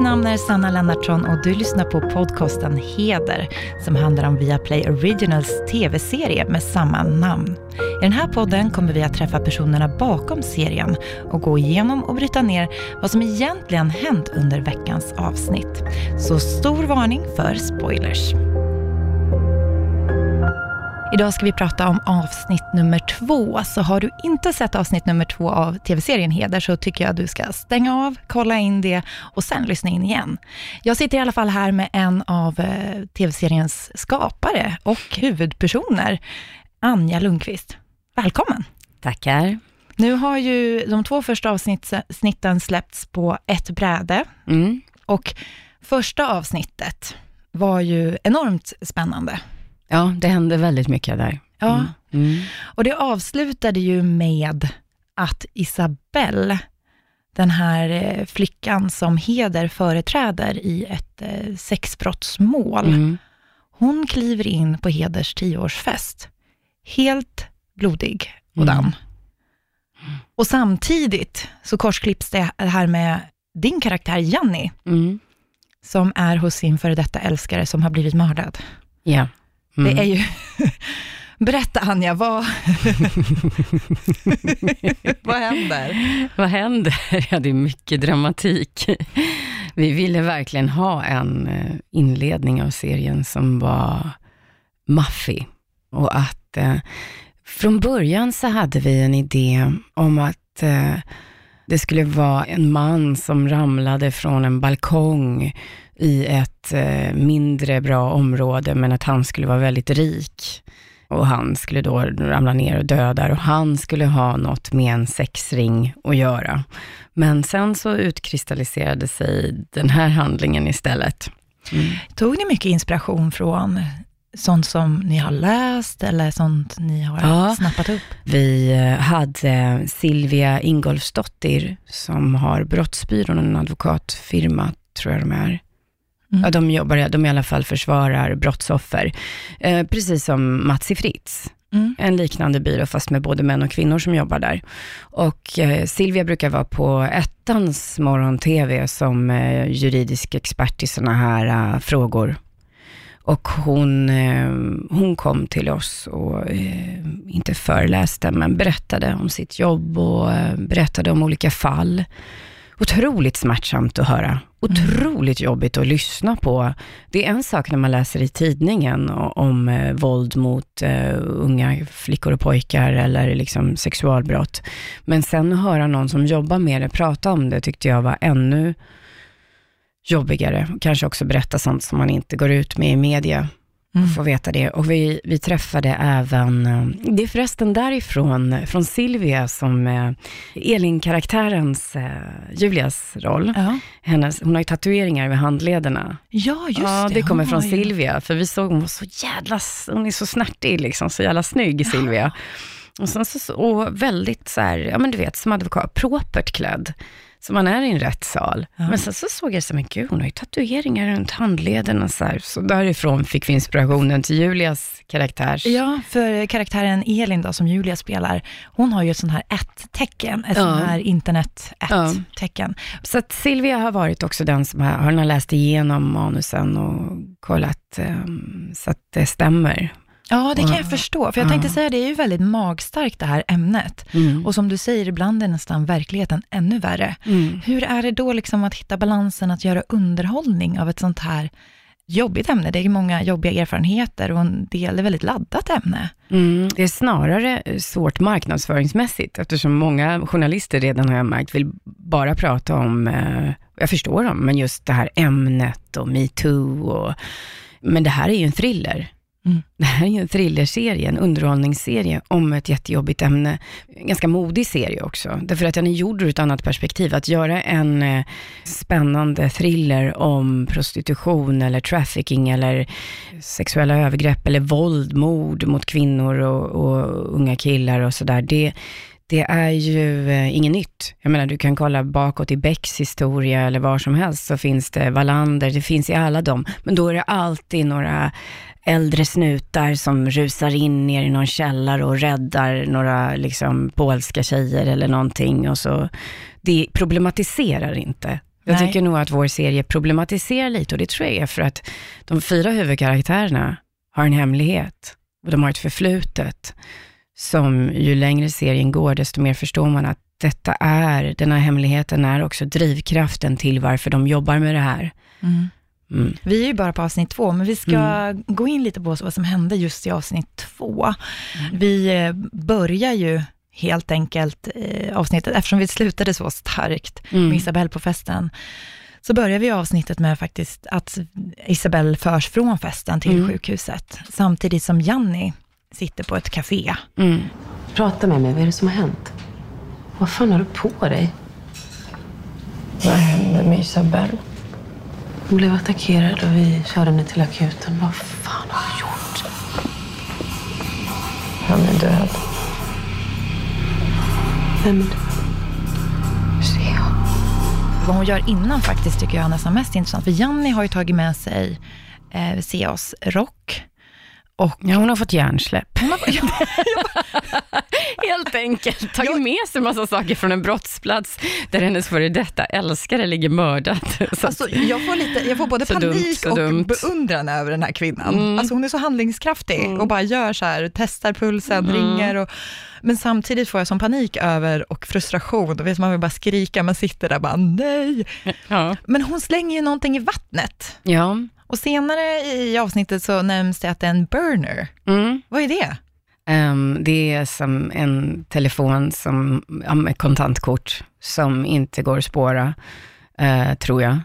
Mitt namn är Sanna Lennartsson och du lyssnar på podcasten Heder som handlar om Viaplay Originals tv-serie med samma namn. I den här podden kommer vi att träffa personerna bakom serien och gå igenom och bryta ner vad som egentligen hänt under veckans avsnitt. Så stor varning för spoilers. Idag ska vi prata om avsnitt nummer två, så har du inte sett avsnitt nummer två av tv-serien Heder så tycker jag att du ska stänga av, kolla in det och sen lyssna in igen. Jag sitter i alla fall här med en av eh, tv-seriens skapare och huvudpersoner, Anja Lundqvist. Välkommen! Tackar. Nu har ju de två första avsnitten släppts på ett bräde Mm. och första avsnittet var ju enormt spännande. Ja, det hände väldigt mycket där. Ja, Mm. Mm. Och det avslutade ju med att Isabelle, den här eh, flickan som Heder företräder i ett eh, sexbrottsmål, Mm. hon kliver in på Heders tioårsfest. Helt blodig och Mm. damm. Och samtidigt så korsklipps det här med din karaktär Janni, Mm. som är hos sin före detta älskare som har blivit mördad. Ja. Mm. Det är ju... Berätta Anja, vad... vad händer? Vad händer? Ja, det är mycket dramatik. Vi ville verkligen ha en eh, inledning av serien som var maffig. Och att eh, från början så hade vi en idé om att eh, det skulle vara en man som ramlade från en balkong i ett eh, mindre bra område, men att han skulle vara väldigt rik. Och han skulle då ramla ner och dö där och han skulle ha något med en sexring att göra. Men sen så utkristalliserade sig den här handlingen istället. Mm. Tog ni mycket inspiration från sånt som ni har läst eller sånt ni har Ja. snappat upp? Vi eh, hade Silvia Ingolfsdottir som har Brottsbyrån, en advokatfirma, tror jag de är. Mm. Ja, de jobbar, de i alla fall försvarar brottsoffer. Eh, precis som Mats i Fritz. Mm. en liknande byrå, fast med både män och kvinnor som jobbar där. Och eh, Silvia brukar vara på ettans morgon-tv som eh, juridisk expert i sådana här eh, frågor. Och hon, eh, hon kom till oss och, eh, inte föreläste, men berättade om sitt jobb och eh, berättade om olika fall. Otroligt smärtsamt att höra. Otroligt jobbigt att lyssna på. Det är en sak när man läser i tidningen om våld mot unga flickor och pojkar eller liksom sexualbrott. Men sen att höra någon som jobbar med det prata om det tyckte jag var ännu jobbigare. Kanske också berätta sånt som man inte går ut med i media Mm. få veta det. Och vi, vi träffade även, eh, det är förresten därifrån, från Silvia som eh, Elin-karaktärens, eh, Julias roll. Ja. Hennes, hon har ju tatueringar vid handlederna. ja, just ja, det, det. kommer från ju- Silvia, för vi såg hon var så jävla, hon är så snärtig liksom, så jävla snygg Silvia. Och, sen så, och väldigt så här, ja men du vet, som advokat, propert klädd. Så man är i en rättssal. Ja. Men sen så såg jag så men gud, hon har ju tatueringar runt handlederna så här. Så därifrån fick vi inspirationen till Julias karaktärs. Ja, för karaktären Elin då, som Julia spelar, hon har ju ett sånt här ett-tecken, ett Ja. sånt här internet Ja. Så att Silvia har varit också den som har, har läst igenom manusen och kollat ehm, så att det stämmer. Ja, det kan jag Ja. förstå, för jag tänkte Ja. säga, det är ju väldigt magstarkt det här ämnet. Mm. Och som du säger, ibland är nästan verkligheten ännu värre. Mm. Hur är det då liksom att hitta balansen att göra underhållning av ett sånt här jobbigt ämne? Det är många jobbiga erfarenheter och en del är väldigt laddat ämne. Mm, det är snarare svårt marknadsföringsmässigt, eftersom många journalister redan har jag märkt vill bara prata om, eh, jag förstår dem, men just det här ämnet och metoo och, men det här är ju en thriller. Mm. Det här är ju en thrillerserie, en underhållningsserie om ett jättejobbigt ämne. En ganska modig serie också, därför att den är gjord ur ett annat perspektiv. Att göra en eh, spännande thriller om prostitution eller trafficking eller sexuella övergrepp eller våld, mord mot kvinnor och, och unga killar och sådär. Det, det är ju eh, inget nytt. Jag menar, du kan kolla bakåt i Becks historia eller var som helst, så finns det Wallander, det finns i alla dem. Men då är det alltid några äldre snutar som rusar in ner i någon källare och räddar några liksom polska tjejer eller någonting och så. Det problematiserar inte. Jag Nej. tycker nog att vår serie problematiserar lite och det tror jag är för att de fyra huvudkaraktärerna har en hemlighet och de har ett förflutet som ju längre serien går, desto mer förstår man att detta är, den här hemligheten är också drivkraften till varför de jobbar med det här. Mm. Vi är ju bara på avsnitt två, men vi ska gå in lite på vad som hände just i avsnitt två. Vi eh, börjar ju helt enkelt eh, avsnittet, eftersom vi slutade så starkt Mm. med Isabelle på festen, så börjar vi avsnittet med faktiskt att Isabelle förs från festen till Mm. sjukhuset, samtidigt som Janni sitter på ett café. Mm. Prata med mig, vad är det som har hänt? Vad fan har du på dig? Vad hände med Isabelle? Hon blev attackerad och vi körde henne till akuten. Vad fan har du gjort? Han är död. Vem är det? Vad hon gör innan faktiskt tycker jag är nästan mest intressant, för Janni har ju tagit med sig eh, Seas rock. Och Ja, hon har fått hjärnsläpp. Helt enkelt tagit med sig massa saker från en brottsplats där hennes före detta älskare ligger mördad. Så Alltså, jag, får lite, jag får både panik dumt, och dumt. beundran över den här kvinnan. Mm. Alltså, hon är så handlingskraftig och bara gör så här, testar pulsen, Mm. ringer. Och, men samtidigt får jag som panik över och frustration. Då vet man vill bara skrika, man sitter där och bara nej. ja. Men hon slänger ju någonting i vattnet. ja. Och senare i avsnittet så nämns det att det är en burner. Mm. Vad är det? Ehm, det är som en telefon som, ja, med kontantkort som inte går att spåra, eh, tror jag.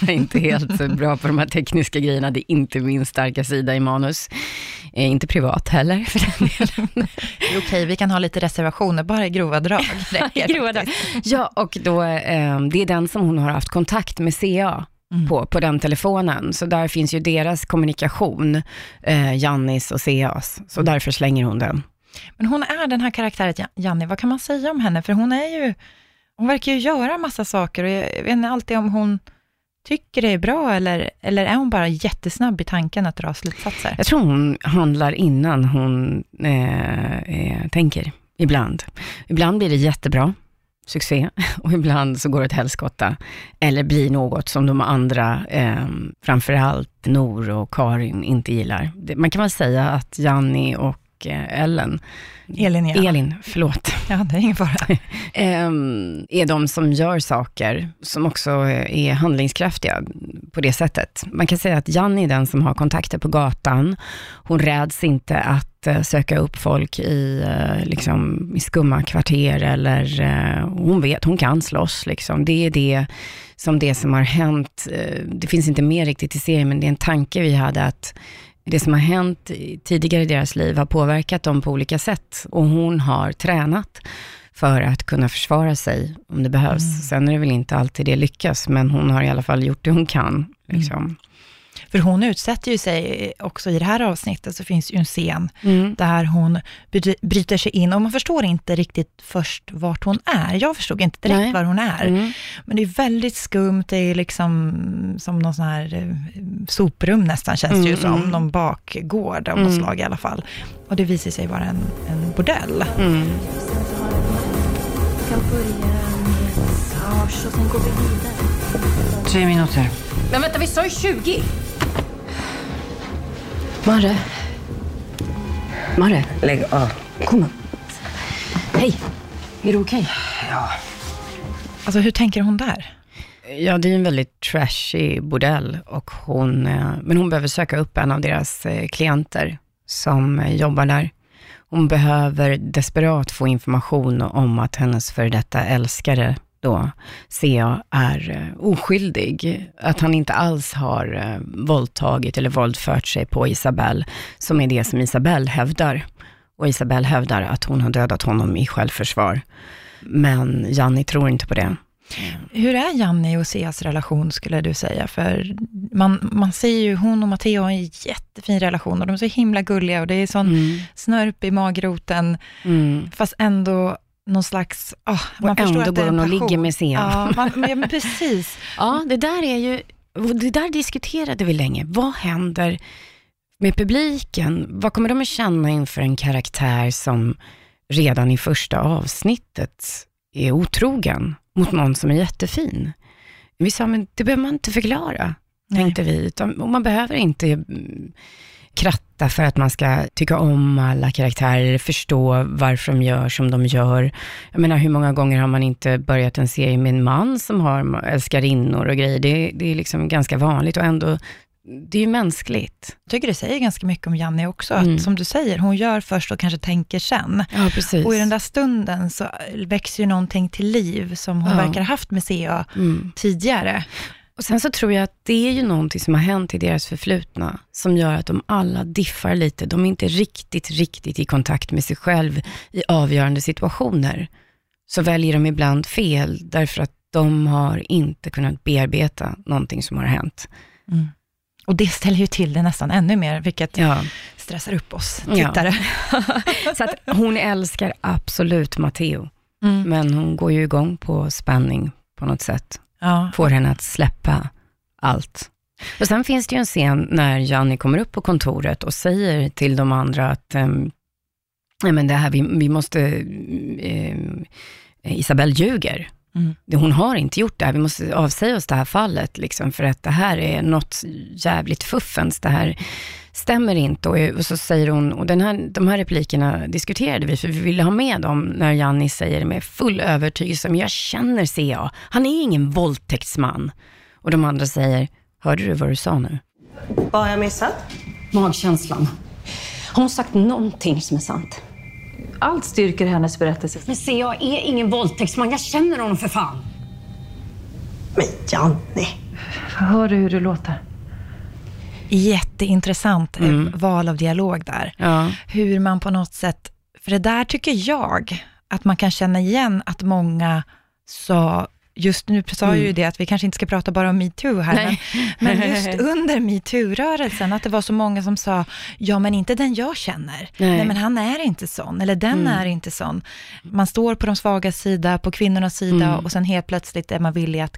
jag är inte helt bra på de här tekniska grejerna. Det är inte min starka sida i manus. Eh, inte privat heller, för den delen. Okej, vi kan ha lite reservationer, bara i grova drag. Grova drag. Ja, och då, eh, det är den som hon har haft kontakt med CA Mm. på, på den telefonen. Så där finns ju deras kommunikation, eh, Jannis och CAs. Så Mm. därför slänger hon den. Men hon är den här karaktären, Jan- Janni, vad kan man säga om henne? För hon är ju, hon verkar ju göra massa saker och jag vet inte alltid om hon tycker det är bra eller, eller är hon bara jättesnabb i tanken att dra slutsatser? Jag tror hon handlar innan hon eh, eh, tänker, ibland. Ibland blir det jättebra, succé, och ibland så går det åt helskotta. Eller blir något som de andra, eh, framförallt Nor och Karin, inte gillar. Man kan väl säga att Janni och eh, Ellen, Elin, ja. Elin, förlåt, Ja, det är ingen fara. ehm, är de som gör saker som också är handlingskraftiga på det sättet. Man kan säga att Janni är den som har kontakter på gatan. Hon räds inte att eh, söka upp folk i, eh, liksom, i skumma kvarter eller hon vet, hon kan slåss. Liksom. Det är det som det som har hänt. det finns inte mer riktigt i serien, men det är en tanke vi hade att det som har hänt tidigare i deras liv har påverkat dem på olika sätt och hon har tränat för att kunna försvara sig om det behövs. Sen är det väl inte alltid det lyckas, men hon har i alla fall gjort det hon kan. Liksom. För hon utsätter ju sig, också i det här avsnittet så finns ju en scen Mm. där hon bry- bryter sig in och man förstår inte riktigt först vart hon är. Jag förstod inte direkt Nej. var hon är. Mm. Men det är väldigt skumt, det är liksom som någon sån här eh, soprum nästan känns det ju Mm, som, mm. någon bakgård av något Mm. slag i alla fall. Och det visar sig vara en, en bordell. Mm. kan börja med massage och sen går vi vidare. Tre minuter. Men vänta, vi sa ju 20! Marre. Marre, Lägg av. kom. Hej. Är du okej? Alltså hur tänker hon där? Ja, det är en väldigt trashy bordell, och hon, eh, men hon behöver söka upp en av deras eh, klienter som eh, jobbar där. Hon behöver desperat få information om att hennes före detta älskare då, Sea, är eh, oskyldig. Att han inte alls har eh, våldtagit eller våldfört sig på Isabelle, som är det som Isabelle hävdar. Och Isabelle hävdar att hon har dödat honom i självförsvar. Men Janni tror inte på det. Hur är Janni och Seas relation skulle du säga? För man, man ser ju, hon och Matteo har en jättefin relation och de är så himla gulliga och det är sån Mm. snörp i magroten, Mm. fast ändå någon slags, ah, man Och ändå går hon och ligger med Sea. Ja, man, men, precis. Ja, det där är ju, det där diskuterade vi länge. Vad händer med publiken? Vad kommer de att känna inför en karaktär som redan i första avsnittet är otrogen mot någon som är jättefin? Vi sa, men det behöver man inte förklara, Nej. tänkte vi. Utan, man behöver inte mm, kratta för att man ska tycka om alla karaktärer, förstå varför de gör som de gör. Jag menar, hur många gånger har man inte börjat en serie med en man som har älskarinnor och grejer? Det, det är liksom ganska vanligt och ändå, det är ju mänskligt. Jag tycker det säger ganska mycket om Janni också, Mm. att som du säger, hon gör först och kanske tänker sen. Ja, precis. Och i den där stunden så växer ju någonting till liv som hon Ja. verkar ha haft med CA Mm. tidigare. Och sen så tror jag att det är ju någonting som har hänt i deras förflutna, som gör att de alla diffar lite. De är inte riktigt, riktigt i kontakt med sig själv i avgörande situationer. Så väljer de ibland fel, därför att de har inte kunnat bearbeta någonting som har hänt. Och det ställer ju till det nästan ännu mer, vilket Ja. stressar upp oss Ja. tittare. Så att hon älskar absolut Matteo, Mm. men hon går ju igång på spänning på något sätt. Ja. får henne att släppa allt. Och sen finns det ju en scen när Janni kommer upp på kontoret och säger till de andra att um, nej men det här, vi, vi måste, um, Isabelle ljuger. Mm. Hon har inte gjort det här, vi måste avsäga oss det här fallet, liksom, för att det här är något jävligt fuffens, det här stämmer inte. Och, och så säger hon, och den här, de här replikerna diskuterade vi, för vi ville ha med dem när Janni säger med full övertygelse, men jag känner CA, han är ingen våldtäktsman. Och de andra säger, hörde du vad du sa nu? Vad har jag missat? Magkänslan. Har hon sagt någonting som är sant? Allt styrker hennes berättelse. Men se, jag är ingen våldtäktsman. Jag känner honom för fan. Men Janne. Hör du hur det låter? Jätteintressant Mm. val av dialog där. Ja, Hur man på något sätt, för det där tycker jag, att man kan känna igen att många sa, just nu sa jag ju det att vi kanske inte ska prata bara om metoo här, men, Nej. men just under metoo-rörelsen, att det var så många som sa, ja men inte den jag känner. Nej, Nej. men han är inte sån, eller den är inte sån. Man står på de svaga sida, på kvinnornas sida Mm. och sen helt plötsligt är man villig att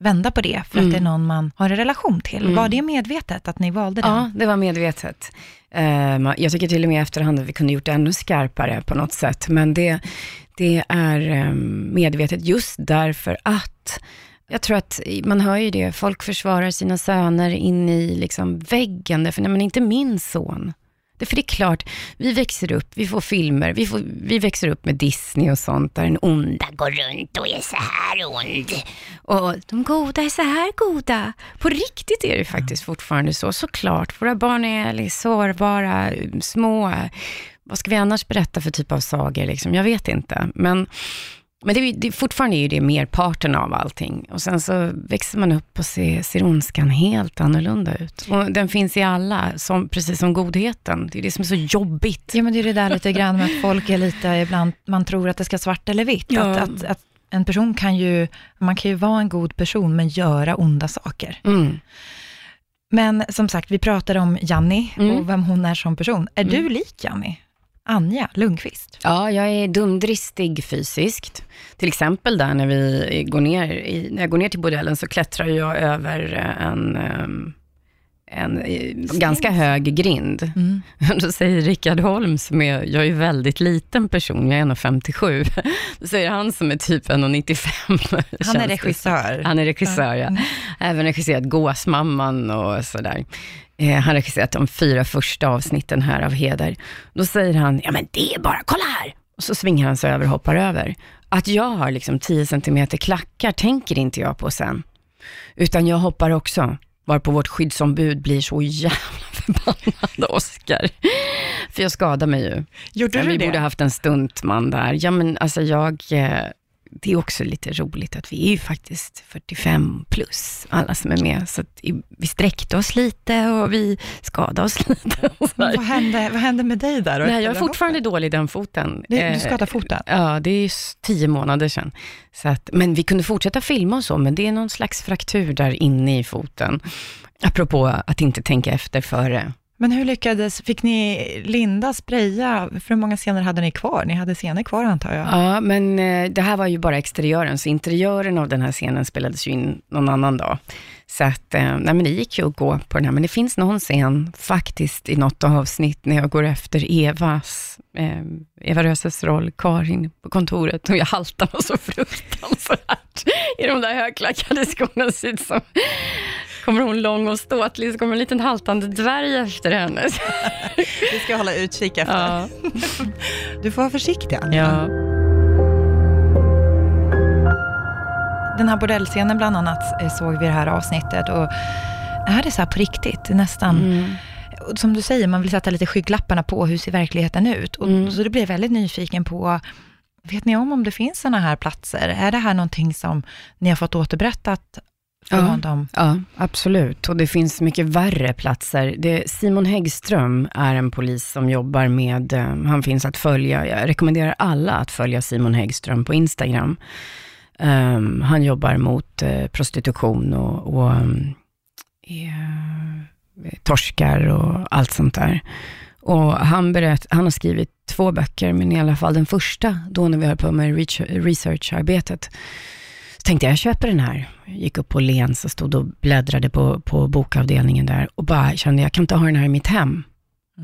vända på det, för Mm. att det är någon man har en relation till. Mm. Var det medvetet att ni valde den? ja det var medvetet. Eh, ma- jag tycker till och med i efterhand att vi kunde gjort det ännu skarpare på något sätt, men det, det är eh, medvetet just därför att jag tror att man hör ju det, folk försvarar sina söner in i liksom väggen, därför nej men inte min son. För det är klart, vi växer upp, vi får filmer, vi, får, vi växer upp med Disney och sånt, där den onda går runt och är så här ond. Och de goda är så här goda. På riktigt är det faktiskt fortfarande så, såklart. Våra barn är liksom sårbara, små. Vad ska vi annars berätta för typ av sagor? Liksom? Jag vet inte. Men, men det, är det, fortfarande är ju det merparten av allting. Och sen så växer man upp och ser, ser ondskan helt annorlunda ut. Och den finns i alla, som, precis som godheten. Det är det som är så jobbigt. Ja, men det är det där lite grann med att folk är lite, ibland, man tror att det ska svart eller vitt. Ja. Att, att, att en person kan ju, man kan ju vara en god person, men göra onda saker. Mm. Men som sagt, vi pratade om Janni Mm. och vem hon är som person. Är du lik Janni? Anja Lundqvist? Ja, jag är dumdristig fysiskt. Till exempel där när vi går ner, när jag går ner till bordellen så klättrar jag över en, ehm, en eh, ganska hög grind. Mm. Då säger Rickard Holm, som är, jag är ju väldigt liten person, jag är 1,57. Då säger han som är typ 1,95. Han är regissör. Han är regissör, ja. Mm. Även regisserat Gåsmamman och sådär. Eh, han har regisserat de fyra första avsnitten här av Heder. Då säger han, ja men det är bara, kolla här! Och så svingar han sig över och hoppar över. Att jag har liksom 10 centimeter klackar tänker inte jag på sen. Utan jag hoppar också, varpå vårt skyddsombud blir så jävla förbannad, Oskar. För jag skadar mig ju. Gjorde du vi det? borde haft en stuntman där. Ja, men alltså jag, eh, det är också lite roligt att vi är ju faktiskt 45 plus, alla som är med. Så vi sträckte oss lite och vi skadade oss lite. Vad hände, vad hände med dig där? Nej, jag är fortfarande hoppet? dålig i den foten. Det- Eh, Du skadade foten? Ja, det är tio månader sedan. Så att, men vi kunde fortsätta filma och så, men det är någon slags fraktur där inne i foten. Apropå att inte tänka efter före. Men hur lyckades, fick ni Linda spraya, för hur många scener hade ni kvar? Ni hade scener kvar antar jag? Ja, men eh, det här var ju bara exteriören, så interiören av den här scenen spelades ju in någon annan dag. Så att, eh, nej men det gick ju att gå på den här, men det finns någon scen faktiskt i något avsnitt när jag går efter Evas, eh, Eva Röses roll, Karin, på kontoret och jag haltar och så fruktansvärt. i de där högklackade skorna. Som, kommer hon lång och ståtlig, så kommer en liten haltande dvärg efter henne. Vi ska hålla utkik efter. Ja. Du får vara försiktig, Anja. ja. Den här bordellscenen bland annat eh, såg vi i det här avsnittet och är det så här på riktigt? Nästan, Mm. som du säger, man vill sätta lite skygglapparna på, hur ser verkligen ut? Och, Mm. Så det blev jag väldigt nyfiken på, vet ni om om det finns sådana här platser? Är det här någonting som ni har fått återberättat Ja. Ja, absolut. Och det finns mycket värre platser. Det, Simon Häggström är en polis som jobbar med, eh, han finns att följa, jag rekommenderar alla att följa Simon Häggström på Instagram. Ehm, han jobbar mot eh, prostitution och, och um, eh, torskar och allt sånt där. Och han, berätt, han har skrivit två böcker, men i alla fall den första, då när vi höll på med researcharbetet, tänkte jag, jag köper den här. Jag gick upp på Lens och stod och bläddrade på, på bokavdelningen där och bara kände, jag kan inte ha den här i mitt hem.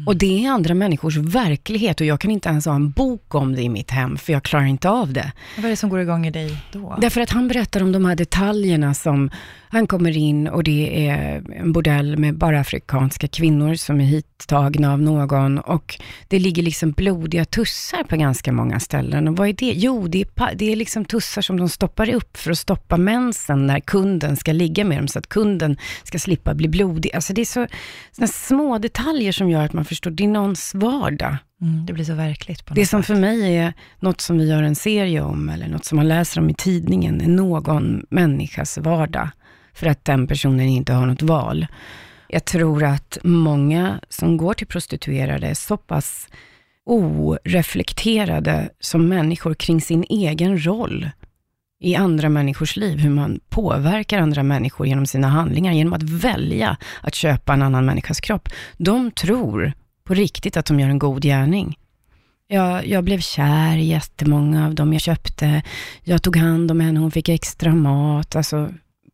Och det är andra människors verklighet och jag kan inte ens ha en bok om det i mitt hem, för jag klarar inte av det. Vad är det som går igång i dig då? Därför att han berättar om de här detaljerna som, han kommer in och det är en bordell med bara afrikanska kvinnor som är hittagna av någon och det ligger liksom blodiga tussar på ganska många ställen. Och vad är det? Jo, det är, det är liksom tussar som de stoppar upp för att stoppa mensen när kunden ska ligga med dem så att kunden ska slippa bli blodig. Alltså det är så såna små detaljer som gör att man förstår, det är någons vardag. Mm, det blir så verkligt på Det något som sätt. för mig är något som vi gör en serie om, eller något som man läser om i tidningen, är någon människas vardag. För att den personen inte har något val. Jag tror att många som går till prostituerade är så pass oreflekterade som människor kring sin egen roll i andra människors liv, hur man påverkar andra människor genom sina handlingar, genom att välja att köpa en annan människas kropp. De tror på riktigt att de gör en god gärning. Jag, jag blev kär i jättemånga av dem jag köpte. Jag tog hand om henne, hon fick extra mat. Alltså,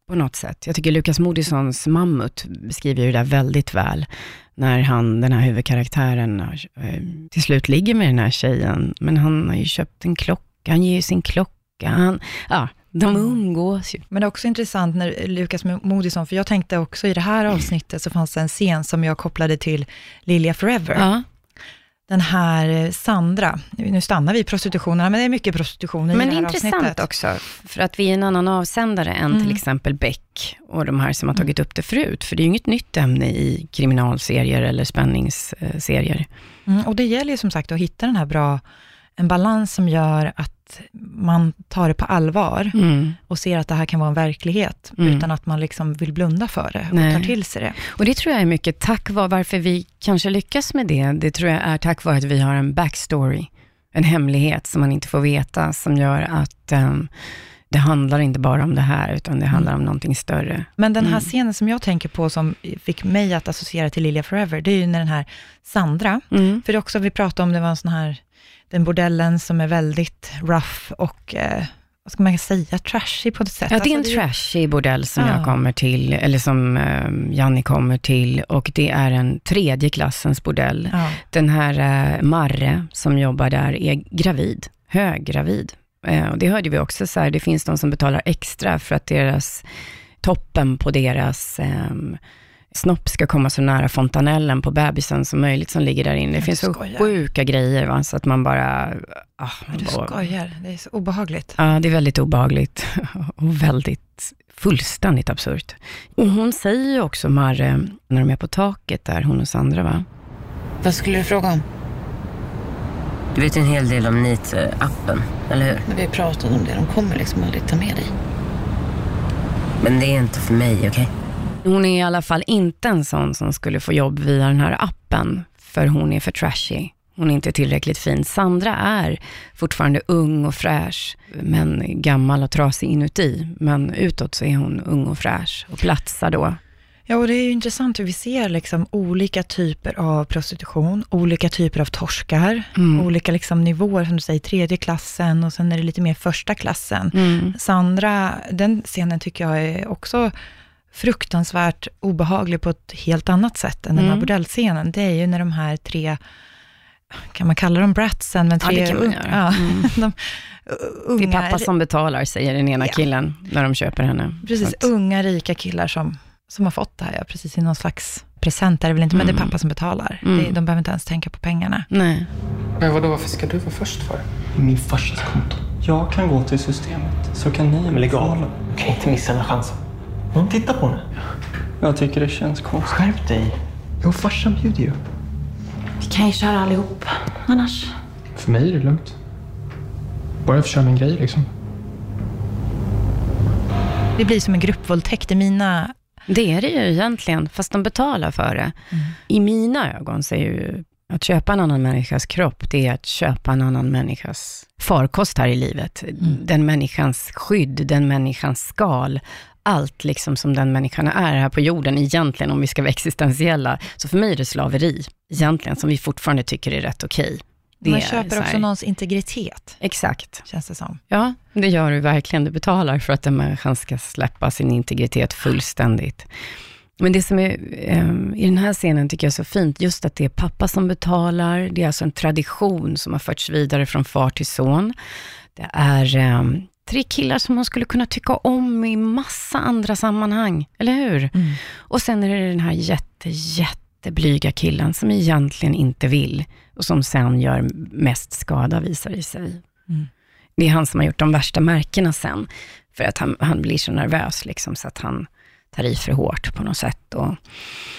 på något sätt. Jag tycker Lukas Moodyssons Mammut beskriver ju det där väldigt väl. När han, den här huvudkaraktären, eh, till slut ligger med den här tjejen. Men han har ju köpt en klocka, han ger ju sin klocka. Han, ja, de umgås ju. Men det är också intressant när Lukas Moodysson, för jag tänkte också i det här avsnittet så fanns det en scen som jag kopplade till Lilja Forever. Ja. Den här eh, Sandra, nu stannar vi i prostitutionen, men det är mycket prostitution i Men det det är här intressant avsnittet. också, för att vi är en annan avsändare än Mm. till exempel Beck och de här som har tagit upp det förut. För det är ju inget nytt ämne i kriminalserier eller spänningsserier. Mm, och det gäller ju som sagt att hitta den här bra, en balans som gör att man tar det på allvar Mm. och ser att det här kan vara en verklighet, Mm. utan att man liksom vill blunda för det och Nej. tar till sig det. Och det tror jag är mycket tack vare, varför vi kanske lyckas med det, det tror jag är tack vare att vi har en backstory, en hemlighet som man inte får veta, som gör att ehm, det handlar inte bara om det här, utan det handlar om någonting större. Men den här Mm. scenen som jag tänker på, som fick mig att associera till Lilja Forever, det är ju när den här Sandra, Mm. för det också vi pratade om, det var en sån här, den bordellen som är väldigt rough och, eh, vad ska man säga, trashy på ett sätt. Ja, det är en Alltså, trashig bordell som Ja. jag kommer till, eller som eh, Janni kommer till, och det är en tredje klassens bordell. Ja. Den här eh, Marre som jobbar där är gravid, höggravid. Eh, och det hörde vi också, så här, det finns de som betalar extra för att deras, toppen på deras eh, snopp ska komma så nära fontanellen på bebisen som möjligt som ligger där inne. Det finns så sjuka grejer, va? så att man bara... Ah, Men du bara- skojar, det är så obehagligt. Ja, det är väldigt obehagligt och väldigt fullständigt absurt. Och hon säger ju också, Marre, när de är på taket där, hon och Sandra va? Vad skulle du fråga om? Du vet en hel del om NEET-appen, eller hur? Men vi har pratat om det. De kommer liksom aldrig ta med dig. Men det är inte för mig, okej? Hon är i alla fall inte en sån som skulle få jobb via den här appen, för hon är för trashy. Hon är inte tillräckligt fin. Sandra är fortfarande ung och fräsch, men gammal och trasig inuti. Men utåt så är hon ung och fräsch och platsar då. Ja, och det är ju intressant hur vi ser liksom olika typer av prostitution, olika typer av torskar, Mm. olika liksom nivåer, som du säger, tredje klassen och sen är det lite mer första klassen. Mm. Sandra, den scenen tycker jag är också fruktansvärt obehaglig på ett helt annat sätt än den här Mm. bordellscenen. Det är ju när de här tre kan man kalla dem bratsen? Men Ja, tre det kan man göra. Ja, Mm. de, uh, Det är unga, pappa som betalar, säger den ena Ja. killen när de köper henne. Precis, unga rika killar som, som har fått det här, ja, precis i någon slags present är det väl inte, men det är Mm. pappa som betalar. Mm. Det, de behöver inte ens tänka på pengarna. Nej. Men vadå, varför ska du vara först för? Min farsas konto. Jag kan gå till systemet, så kan ni Men lägg av. Du kan inte missa den här chansen. Någon tittar på henne. Jag tycker det känns konstigt. Skärp dig. Jag och farsan bjuder ju. Vi kan ju köra allihop, annars. För mig är det lugnt. Bara jag får köra min grej liksom. Det blir som en gruppvåldtäkt i mina... Det är det ju egentligen, fast de betalar för det. I mina ögon så är ju att köpa en annan människas kropp, det är att köpa en annan människas farkost här i livet. Den människans skydd, den människans skal, allt liksom som den människan är här på jorden egentligen, om vi ska vara existentiella. Så för mig är det slaveri, egentligen, som vi fortfarande tycker är rätt okej. Det Man köper också någons integritet, Exakt. känns det som. Ja, det gör du verkligen. Du betalar för att den människan ska släppa sin integritet fullständigt. Men det som är ehm, i den här scenen tycker jag är så fint, just att det är pappa som betalar. Det är alltså en tradition som har förts vidare från far till son. Det är ehm, tre killar som man skulle kunna tycka om i massa andra sammanhang, eller hur? Och sen är det den här jätte, jätteblyga killen som egentligen inte vill och som sen gör mest skada, visar det sig. Mm. Det är han som har gjort de värsta märkena sen, för att han, han blir så nervös, liksom, så att han tar i för hårt på något sätt. Och,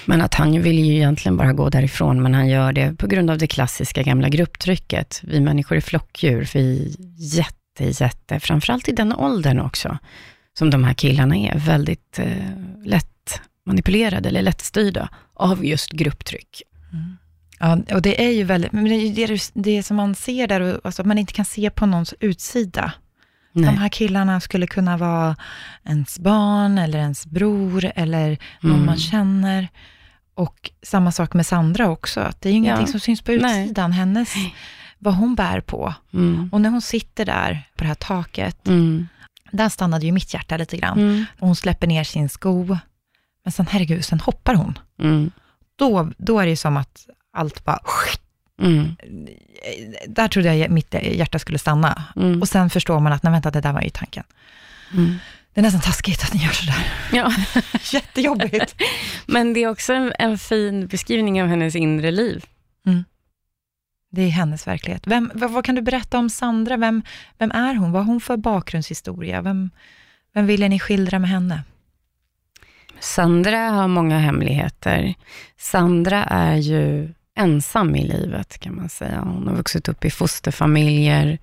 men att han vill ju egentligen bara gå därifrån, men han gör det på grund av det klassiska gamla grupptrycket. Vi människor är flockdjur, vi är jätte, jätte, framförallt i den åldern också, som de här killarna är, väldigt eh, lätt manipulerade eller lättstyrda av just grupptryck. Ja, och det är ju väldigt, men det är det, det som man ser där, alltså, man inte kan se på någons utsida. Nej. De här killarna skulle kunna vara ens barn, eller ens bror, eller någon Mm. man känner. Och samma sak med Sandra också, att det är ju ingenting Ja. som syns på Nej. utsidan, hennes, vad hon bär på. Mm. Och när hon sitter där på det här taket, Mm. där stannade ju mitt hjärta lite grann. Mm. Och hon släpper ner sin sko, men sen herregud, sen hoppar hon. Mm. Då, då är det ju som att allt bara... Mm. Där trodde jag mitt hjärta skulle stanna. Mm. Och sen förstår man att, nej vänta, det där var ju tanken. Mm. Det är nästan taskigt att ni gör sådär. Ja. Jättejobbigt. Men det är också en, en fin beskrivning av hennes inre liv. Det är hennes verklighet. Vem, vad, vad kan du berätta om Sandra? Vem, vem är hon? Vad har hon för bakgrundshistoria? Vem, vem ville ni skildra med henne? Sandra har många hemligheter. Sandra är ju ensam i livet, kan man säga. Hon har vuxit upp i fosterfamiljer.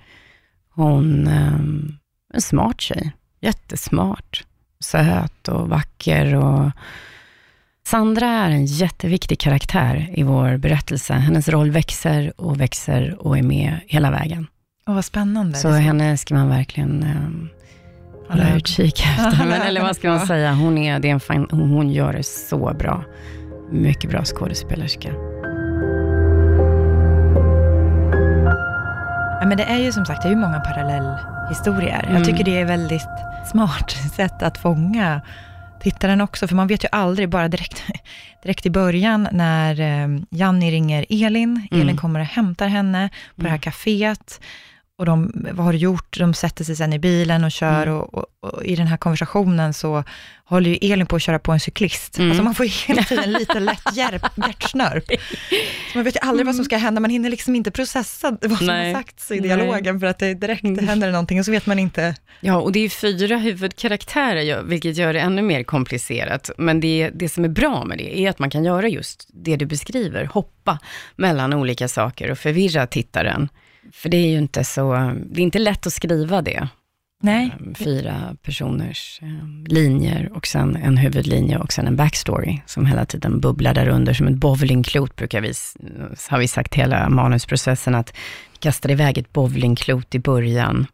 Hon ehm, är en smart tjej. Jättesmart. Söt och vacker. Och Sandra är en jätteviktig karaktär i vår berättelse. Hennes roll växer och växer och är med hela vägen. Åh, vad spännande. Så henne ska man verkligen um, hålla utkik efter. Men, eller vad ska man säga? Hon, är, det är en fin, hon gör det så bra. Mycket bra skådespelerska. Ja, men det är ju som sagt, det är ju många parallellhistorier. Mm. Jag tycker det är väldigt smart sätt att fånga tittaren också, för man vet ju aldrig, bara direkt, direkt i början när eh, Janni ringer Elin, Mm. Elin kommer och hämtar henne på det här kaféet, och de, vad har du gjort? De sätter sig sen i bilen och kör, Mm. och, och, och i den här konversationen så håller ju Elin på att köra på en cyklist. Mm. Alltså man får ju hela tiden lite lätt hjärtsnörp. Så man vet ju aldrig vad som ska hända, man hinner liksom inte processa vad som Nej. har sagts i Nej. dialogen, för att det direkt det händer någonting och så vet man inte. Ja, och det är fyra huvudkaraktärer, vilket gör det ännu mer komplicerat. Men det, det som är bra med det är att man kan göra just det du beskriver, hoppa mellan olika saker och förvirra tittaren. För det är ju inte så, det är inte lätt att skriva det. Nej. Fyra personers eh, linjer och sen en huvudlinje och sen en backstory som hela tiden bubblar där under som ett bowlingklot brukar vi, har vi sagt hela manusprocessen att vi kastar iväg ett bowlingklot i början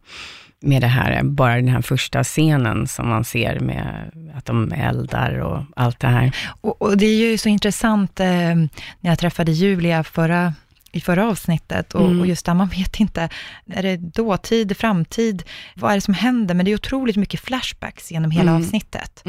med det här, bara den här första scenen som man ser med att de eldar och allt det här. Och, och det är ju så intressant, eh, när jag träffade Julia förra, i förra avsnittet, och, Mm. och just där man vet inte, är det dåtid, framtid, vad är det som händer? Men det är otroligt mycket flashbacks genom hela Mm. avsnittet.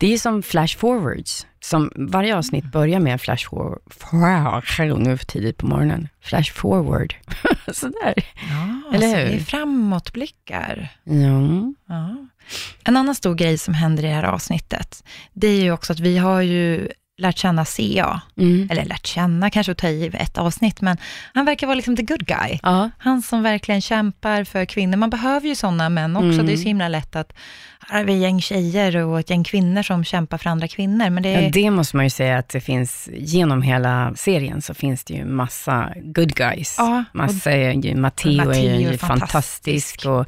Det är som flash forwards. som varje avsnitt börjar med flash forward, nu för tidigt på morgonen, flash forward, sådär. Ja, Eller så hur? det är framåtblickar. Ja. Ja. En annan stor grej som händer i det här avsnittet, det är ju också att vi har ju lärt känna CA, Mm. eller lärt känna kanske att ta i ett avsnitt, men han verkar vara liksom the good guy. Ja. Han som verkligen kämpar för kvinnor. Man behöver ju sådana män också. Mm. Det är så himla lätt att här har vi ett gäng tjejer och ett gäng kvinnor som kämpar för andra kvinnor. Men det är, Ja, det måste man ju säga att det finns, genom hela serien så finns det ju massa good guys. Ja, massa, är ju, Matteo är ju är fantastisk och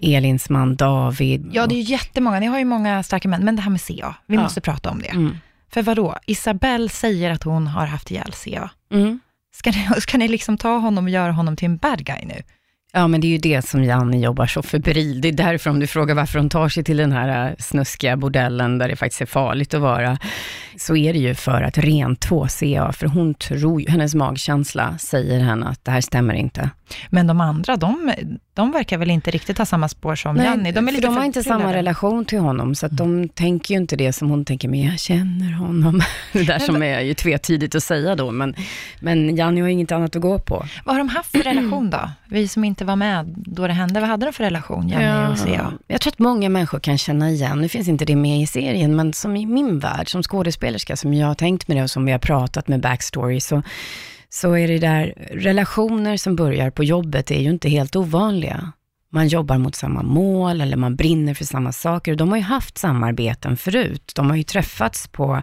Elins man David. ja, det är ju jättemånga. Ni har ju många starka män, men det här med CA, vi Ja. måste prata om det. Mm. För vadå? Isabelle säger att hon har haft ihjäl CA. Mm. Ska ni, ska ni liksom ta honom och göra honom till en bad guy nu? Ja, men det är ju det som Janni jobbar så febril. Det är därför om du frågar varför hon tar sig till den här äh, snuskiga bordellen där det faktiskt är farligt att vara, så är det ju för att rentvå CA, för hon tror hennes magkänsla säger henne att det här stämmer inte. Men de andra, de, de verkar väl inte riktigt ha samma spår som Janni. De, är lite de har inte samma relation till honom, så att de tänker ju inte det som hon tänker, men jag känner honom. Det där som är ju tvetydigt att säga då, men, men Janni har inget annat att gå på. Vad har de haft för relation då? Vi som inte var med då det hände, vad hade de för relation, Janni och CA? Jag tror att många människor kan känna igen, nu finns inte det med i serien, men som i min värld, som skådespelerska, som jag har tänkt med det och som vi har pratat med backstory, så, så är det där, relationer som börjar på jobbet är ju inte helt ovanliga. Man jobbar mot samma mål eller man brinner för samma saker. De har ju haft samarbeten förut. De har ju träffats på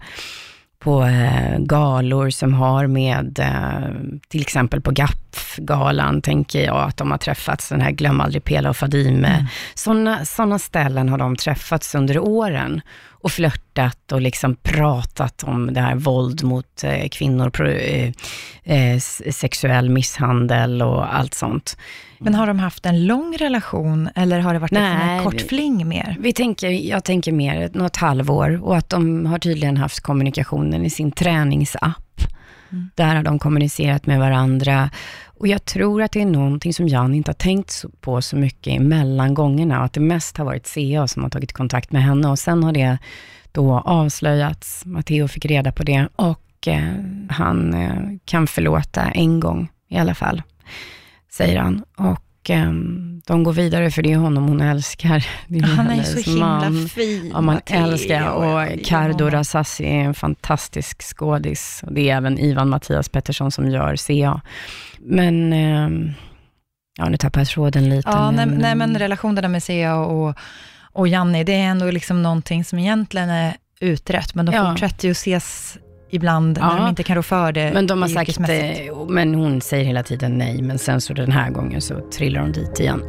på eh, galor som har med, eh, till exempel på GAPF-galan, tänker jag att de har träffats, den här Glöm aldrig Pela och Fadime. Mm. Sådana ställen har de träffats under åren och flörtat och liksom pratat om det här våld mot eh, kvinnor, pro, eh, eh, sexuell misshandel och allt sånt. Men har de haft en lång relation eller har det varit liksom Nej, en kort fling mer? Vi tänker, jag tänker mer något halvår och att de har tydligen haft kommunikationen i sin träningsapp. Mm. Där har de kommunicerat med varandra och jag tror att det är någonting som Jan inte har tänkt på så mycket mellan gångerna och att det mest har varit CA som har tagit kontakt med henne och sen har det då avslöjats. Matteo fick reda på det och eh, han eh, kan förlåta en gång i alla fall, säger han. Och eh, de går vidare för det är honom hon älskar. Är Han är så himla man. fin, Ja, man Matteo. älskar. Och Cardo. Rassassi är en fantastisk skådis. Och Det är även Ivan Mattias Pettersson som gör CA. Men, ehm, ja nu tappar jag tråden lite. Ja, nej, men, nej, men ehm, relationerna med CA och, och Janni, det är ändå liksom någonting som egentligen är utrett, men de Ja. fortsätter ju ses ibland när Ja. de inte kan rå för det men de har sagt, eh, men hon säger hela tiden nej, men sen så den här gången så trillar hon dit igen.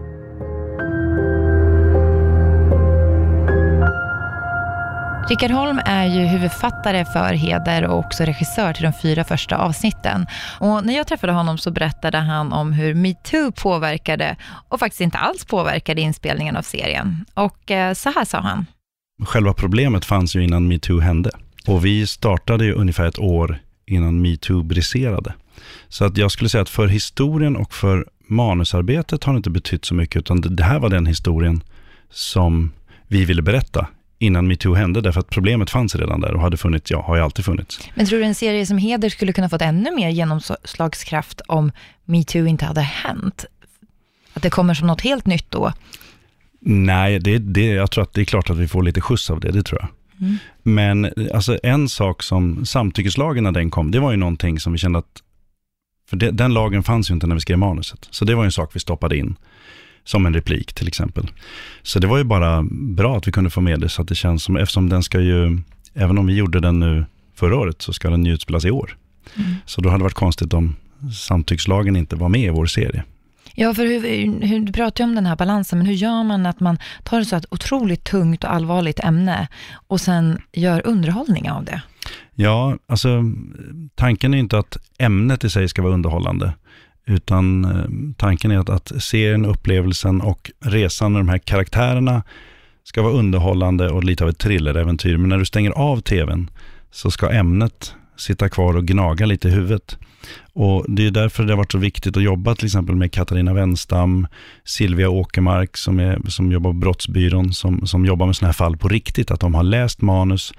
Rickard Holm är ju huvudfattare för Heder och också regissör till de fyra första avsnitten. Och när jag träffade honom så berättade han om hur metoo påverkade och faktiskt inte alls påverkade inspelningen av serien. Och eh, så här sa han. Själva problemet fanns ju innan metoo hände. Och vi startade ju ungefär ett år innan metoo briserade. Så att jag skulle säga att för historien och för manusarbetet har det inte betytt så mycket, utan det, här var den historien som vi ville berätta innan metoo hände, därför att problemet fanns redan där och hade funnits, ja, har ju alltid funnits. Men tror du en serie som Heder skulle kunna fått ännu mer genomslagskraft om metoo inte hade hänt? Att det kommer som något helt nytt då? Nej, det, det, jag tror att det är klart att vi får lite skjuts av det, det tror jag. Mm. Men alltså, en sak som samtyckeslagen när den kom, det var ju någonting som vi kände att, för det, den lagen fanns ju inte när vi skrev manuset. Så det var ju en sak vi stoppade in, som en replik till exempel. Så det var ju bara bra att vi kunde få med det, så att det känns som, eftersom den ska ju, även om vi gjorde den nu förra året, så ska den ju utspelas i år. Mm. Så då hade det varit konstigt om samtyckslagen inte var med i vår serie. Ja, för hur, hur, du pratar ju om den här balansen, men hur gör man att man tar ett så här otroligt tungt och allvarligt ämne och sen gör underhållning av det? Ja, alltså tanken är inte att ämnet i sig ska vara underhållande, utan eh, tanken är att, att serien, upplevelsen och resan med de här karaktärerna ska vara underhållande och lite av ett thrilleräventyr. Men när du stänger av tvn så ska ämnet sitta kvar och gnaga lite i huvudet. Och det är därför det har varit så viktigt att jobba till exempel med Katarina Wenstam, Silvia Åkermark som, är, som jobbar på Brottsbyrån, som, som jobbar med sådana här fall på riktigt, att de har läst manus,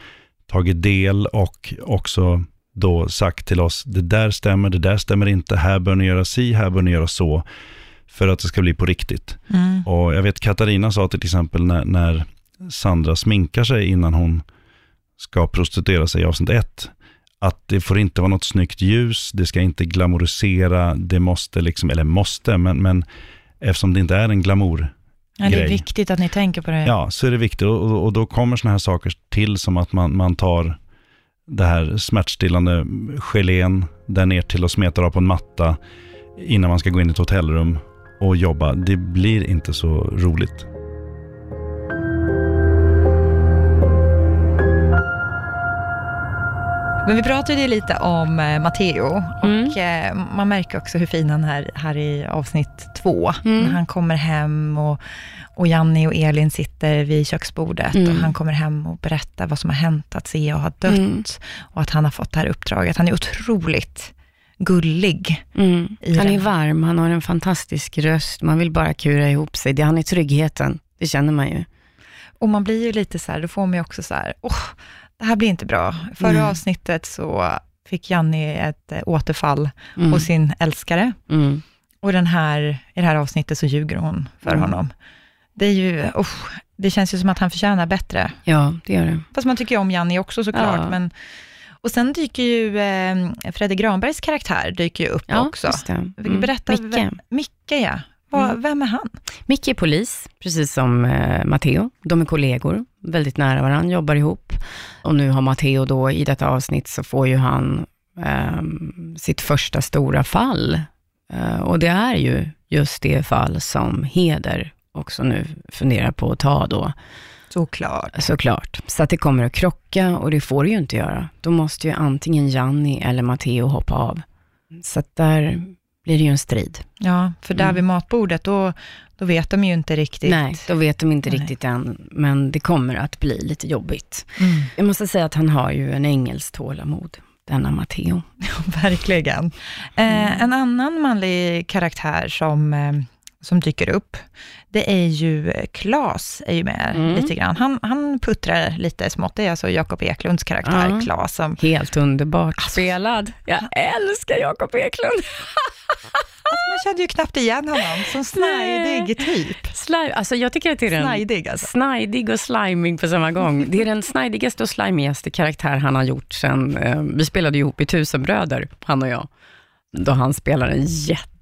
tagit del och också då sagt till oss, det där stämmer, det där stämmer inte, här bör ni göra si, här bör ni göra så, för att det ska bli på riktigt. Mm. Och jag vet Katarina sa till exempel när, när Sandra sminkar sig innan hon ska prostituera sig i avsnitt ett, att det får inte vara något snyggt ljus, det ska inte glamorisera, det måste liksom, eller måste, men, men eftersom det inte är en glamour Ja, det är viktigt att ni tänker på det. Ja, så är det viktigt. Och, och, och då kommer sådana här saker till som att man, man tar det här smärtstillande gelén där ner till och smetar av på en matta innan man ska gå in i ett hotellrum och jobba. Det blir inte så roligt. Men vi pratade ju lite om eh, Matteo Mm. och eh, man märker också hur fin han är här i avsnitt två. Mm. När han kommer hem och, och Janni och Elin sitter vid köksbordet Mm. och han kommer hem och berättar vad som har hänt, att Sia har dött Mm. och att han har fått det här uppdraget. Han är otroligt gullig. Mm. Han är varm, han har en fantastisk röst, man vill bara kura ihop sig. Han är tryggheten, det känner man ju. Och man blir ju lite så här, då får man ju också så här, åh, det här blir inte bra. Förra Nej. avsnittet så fick Janni ett eh, återfall Mm. hos sin älskare. Mm. Och den här, i det här avsnittet så ljuger hon för Mm. honom. Det är ju, oh, det känns ju som att han förtjänar bättre. Ja, det gör det. Fast man tycker ju om Janni också såklart. Ja. Men, och sen dyker ju eh, Fredrik Granbergs karaktär dyker ju upp Ja, också. Mm. Berätta, Micke. Vem, Micke ja. Mm. Vem är han? Micke är polis, precis som eh, Matteo. De är kollegor, väldigt nära varandra, jobbar ihop. Och nu har Matteo då, i detta avsnitt, så får ju han ehm, sitt första stora fall. Eh, och det är ju just det fall som Heder också nu funderar på att ta då. Såklart. Såklart. Så att det kommer att krocka och det får det ju inte göra. Då måste ju antingen Janni eller Matteo hoppa av. Så att där blir det ju en strid. Ja, för där Mm. vid matbordet, då, då vet de ju inte riktigt. Nej, då vet de inte Nej. riktigt än, men det kommer att bli lite jobbigt. Mm. Jag måste säga att han har ju en ängels tålamod, denna Matteo. Verkligen. Eh, en annan manlig karaktär som, eh, som dyker upp, det är ju Klas, är ju med Mm. lite grann. Han, han puttrar lite smått, det är alltså Jakob Eklunds karaktär, Ja. Klas, som Helt underbart spelad. Jag älskar Jakob Eklund. Alltså, man kände ju knappt igen honom som snajdig typ. Slime, alltså jag tycker att det är den Snajdig alltså. snajdig och sliming på samma gång. Det är den snajdigaste och slimigaste karaktär han har gjort sen, eh, vi spelade ihop i Tusenbröder, han och jag, då han spelar en jätte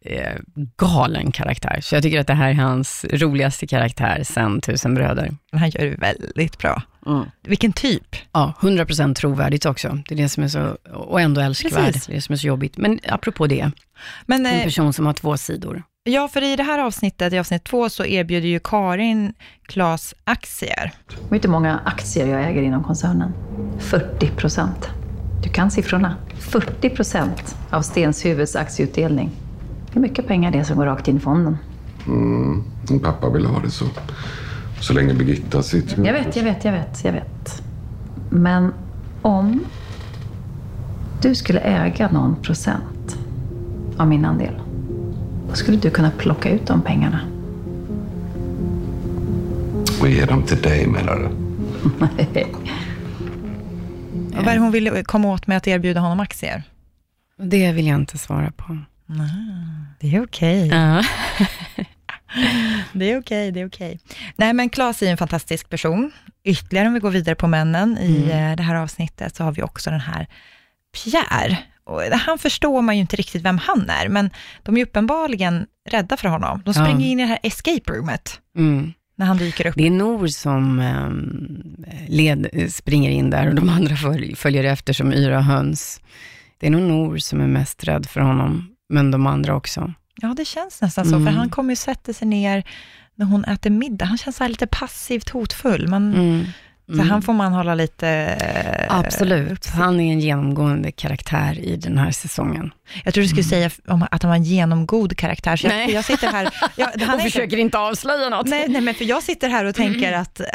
eh, galen karaktär. Så jag tycker att det här är hans roligaste karaktär sen Tusenbröder. Men han gör det väldigt bra. Mm. Vilken typ. Ja, 100% trovärdigt också. Det är det som är så, och ändå älskvärd. Precis. Det är det som är så jobbigt. Men apropå det, Men, en eh, person som har två sidor. ja, för i det här avsnittet, i avsnitt två, så erbjuder ju Karin Klas aktier. Vet du hur många aktier jag äger inom koncernen? 40 procent. Du kan siffrorna. 40 procent av Stenshuvuds aktieutdelning. Det är mycket pengar det som går rakt in i fonden. Mm. Min pappa ville ha det så. Så länge Birgitta sitter... Jag vet, jag vet, jag vet, jag vet. Men om du skulle äga någon procent av min andel, då skulle du kunna plocka ut de pengarna. Och ge dem till dig menar du? Och vad är det hon vill komma åt med att erbjuda honom aktier? Det vill jag inte svara på. Det är okej. Ja. Det är okej, det är okej. Nej, men Claes är en fantastisk person. Ytterligare om vi går vidare på männen i Mm. eh, det här avsnittet, så har vi också den här Pierre. Och han förstår man ju inte riktigt vem han är, men de är uppenbarligen rädda för honom. De Ja. springer in i det här escape roomet Mm. när han dyker upp. Det är Nor som ehm, led, springer in där och de andra följ, följer efter som yra höns. Det är nog Nor som är mest rädd för honom, men de andra också. Ja, det känns nästan så, Mm. för han kommer ju sätta sig ner när hon äter middag. Han känns så lite passivt hotfull. Man, Mm. Så Mm. han får man hålla lite... eh, Absolut. Han är en genomgående karaktär i den här säsongen. Jag tror du skulle säga om att han var en genomgod karaktär. Så jag, Nej. jag sitter här... Jag, han Och försöker inte avslöja något. Nej, nej, men för jag sitter här och tänker att äh,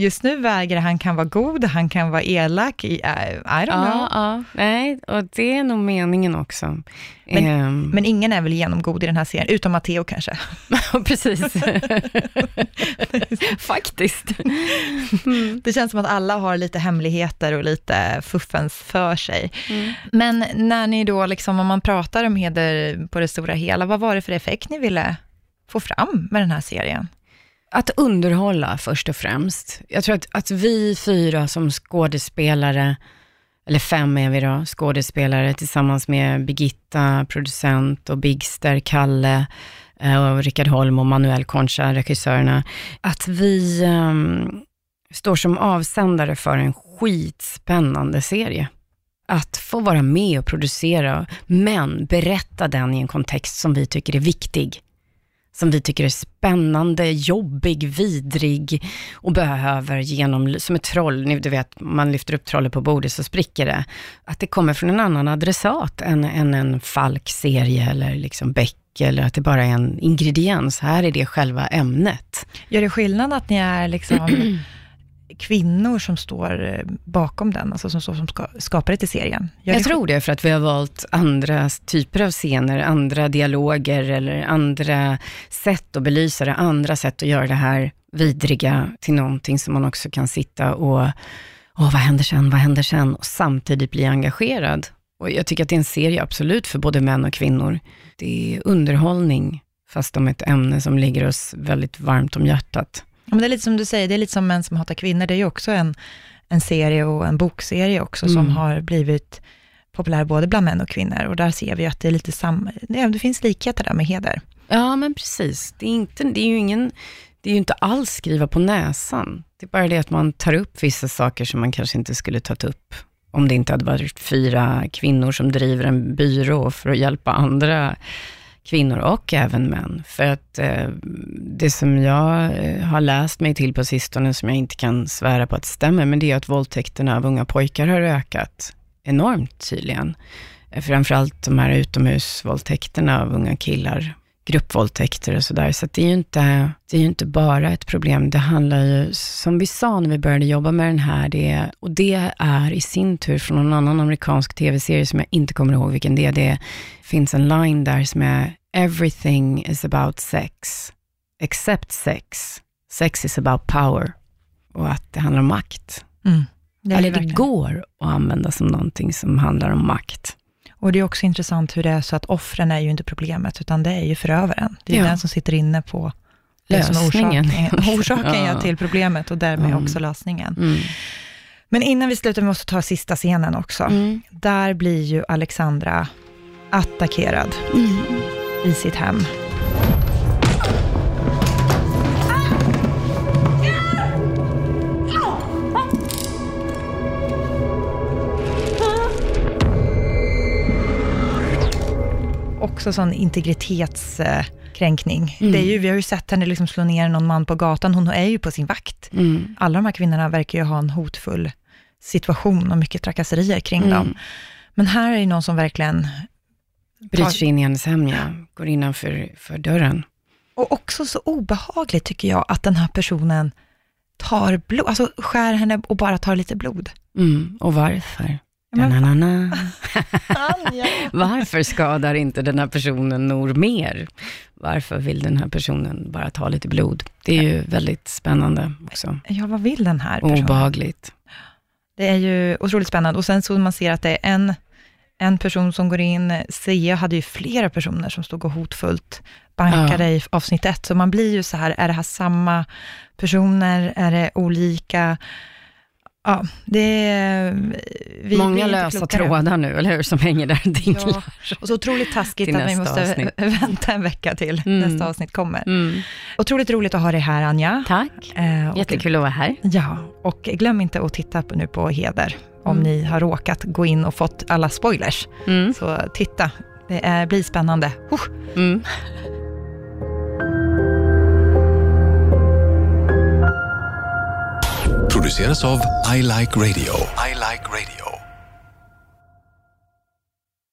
just nu väger han kan vara god, han kan vara elak, i, äh, I don't Ja, know. ja, nej, och det är nog meningen också. Men, Ehm, men ingen är väl genomgod i den här serien, utom Matteo kanske. Precis. Faktiskt. Mm. Det känns som att alla har lite hemligheter och lite fuffens för sig. Mm. Men när ni då, liksom, om man pratar om heder på det stora hela, vad var det för effekt ni ville få fram med den här serien? Att underhålla först och främst. Jag tror att, att vi fyra som skådespelare, eller fem är vi då, skådespelare tillsammans med Birgitta, producent och Bigster, Kalle, eh, och Rickard Holm och Manuel Concha, regissörerna, att vi um, står som avsändare för en skitspännande serie. Att få vara med och producera, men berätta den i en kontext som vi tycker är viktig som vi tycker är spännande, jobbig, vidrig och behöver genom, som ett troll, du vet, man lyfter upp trollet på bordet så spricker det. Att det kommer från en annan adressat än, än en Falk-serie eller liksom Beck eller att det bara är en ingrediens. Här är det själva ämnet. Gör det skillnad att ni är liksom kvinnor som står eh, bakom den, alltså som, som skapare till serien? Gör jag det tror det, för att vi har valt andra typer av scener, andra dialoger eller andra sätt att belysa det, andra sätt att göra det här vidriga till någonting som man också kan sitta och, åh, vad händer sen, vad händer sen? Och samtidigt bli engagerad. Och jag tycker att det är en serie absolut för både män och kvinnor. Det är underhållning, fast om ett ämne som ligger oss väldigt varmt om hjärtat. Men det är lite som du säger, det är lite som Män som hatar kvinnor, det är ju också en, en serie och en bokserie också, mm. som har blivit populär både bland män och kvinnor. Och där ser vi att det är lite samma, det finns likheter där med heder. Ja, men precis. Det är, inte, det är ju ingen, det är ju inte alls skriva på näsan. Det är bara det att man tar upp vissa saker som man kanske inte skulle tagit upp om det inte hade varit fyra kvinnor som driver en byrå för att hjälpa andra kvinnor och även män. För att eh, det som jag eh, har läst mig till på sistone, som jag inte kan svära på att det stämmer, men det är att våldtäkterna av unga pojkar har ökat enormt tydligen. Eh, framförallt de här utomhusvåldtäkterna av unga killar, gruppvåldtäkter och sådär. Så, så det, är ju inte, det är ju inte bara ett problem. Det handlar ju, som vi sa när vi började jobba med den här, det, och det är i sin tur från någon annan amerikansk tv-serie som jag inte kommer ihåg vilken det är. Det finns en line där som jag Everything is about sex, except sex. Sex is about power. Och att det handlar om makt. Mm, det Eller det går att använda som någonting som handlar om makt. Och det är också intressant hur det är så att offren är ju inte problemet, utan det är ju förövaren. Det är ja. den som sitter inne på lösningen. orsaken, orsaken ja. till problemet och därmed mm. också lösningen. Mm. Men innan vi slutar, vi måste ta sista scenen också. Mm. Där blir ju Alexandra attackerad mm. I sitt hem. också sån integritetskränkning. Mm. Det är ju, vi har ju sett henne liksom slå ner någon man på gatan, hon är ju på sin vakt. Mm. Alla de här kvinnorna verkar ju ha en hotfull situation och mycket trakasserier kring mm. dem. Men här är det någon som verkligen... Bryter sig in i hennes hem, ja. Går innanför för dörren. Och också så obehagligt tycker jag att den här personen tar blod, alltså skär henne och bara tar lite blod. Mm. Och varför? Men, Varför skadar inte den här personen Nor mer? Varför vill den här personen bara ta lite blod? Det är ju väldigt spännande också. Ja, vad vill den här personen? Obehagligt. Det är ju otroligt spännande. Och sen så man ser att det är en, en person som går in. Sia hade ju flera personer som stod och hotfullt bankade ja. i avsnitt ett. Så man blir ju så här, är det här samma personer? Är det olika? Ja, det är... Vi, Många vi lösa trådar nu, eller hur, som hänger där och dinglar. Ja, och så otroligt taskigt att vi måste avsnitt. vänta en vecka till mm. nästa avsnitt kommer. Mm. Otroligt roligt att ha dig här, Anja. Tack, eh, Jättekul att vara här. Ja, och glöm inte att titta nu på Heder, om mm. ni har råkat gå in och fått alla spoilers. Mm. Så titta, det är, blir spännande. Uh. produceras av I Like Radio. I like radio.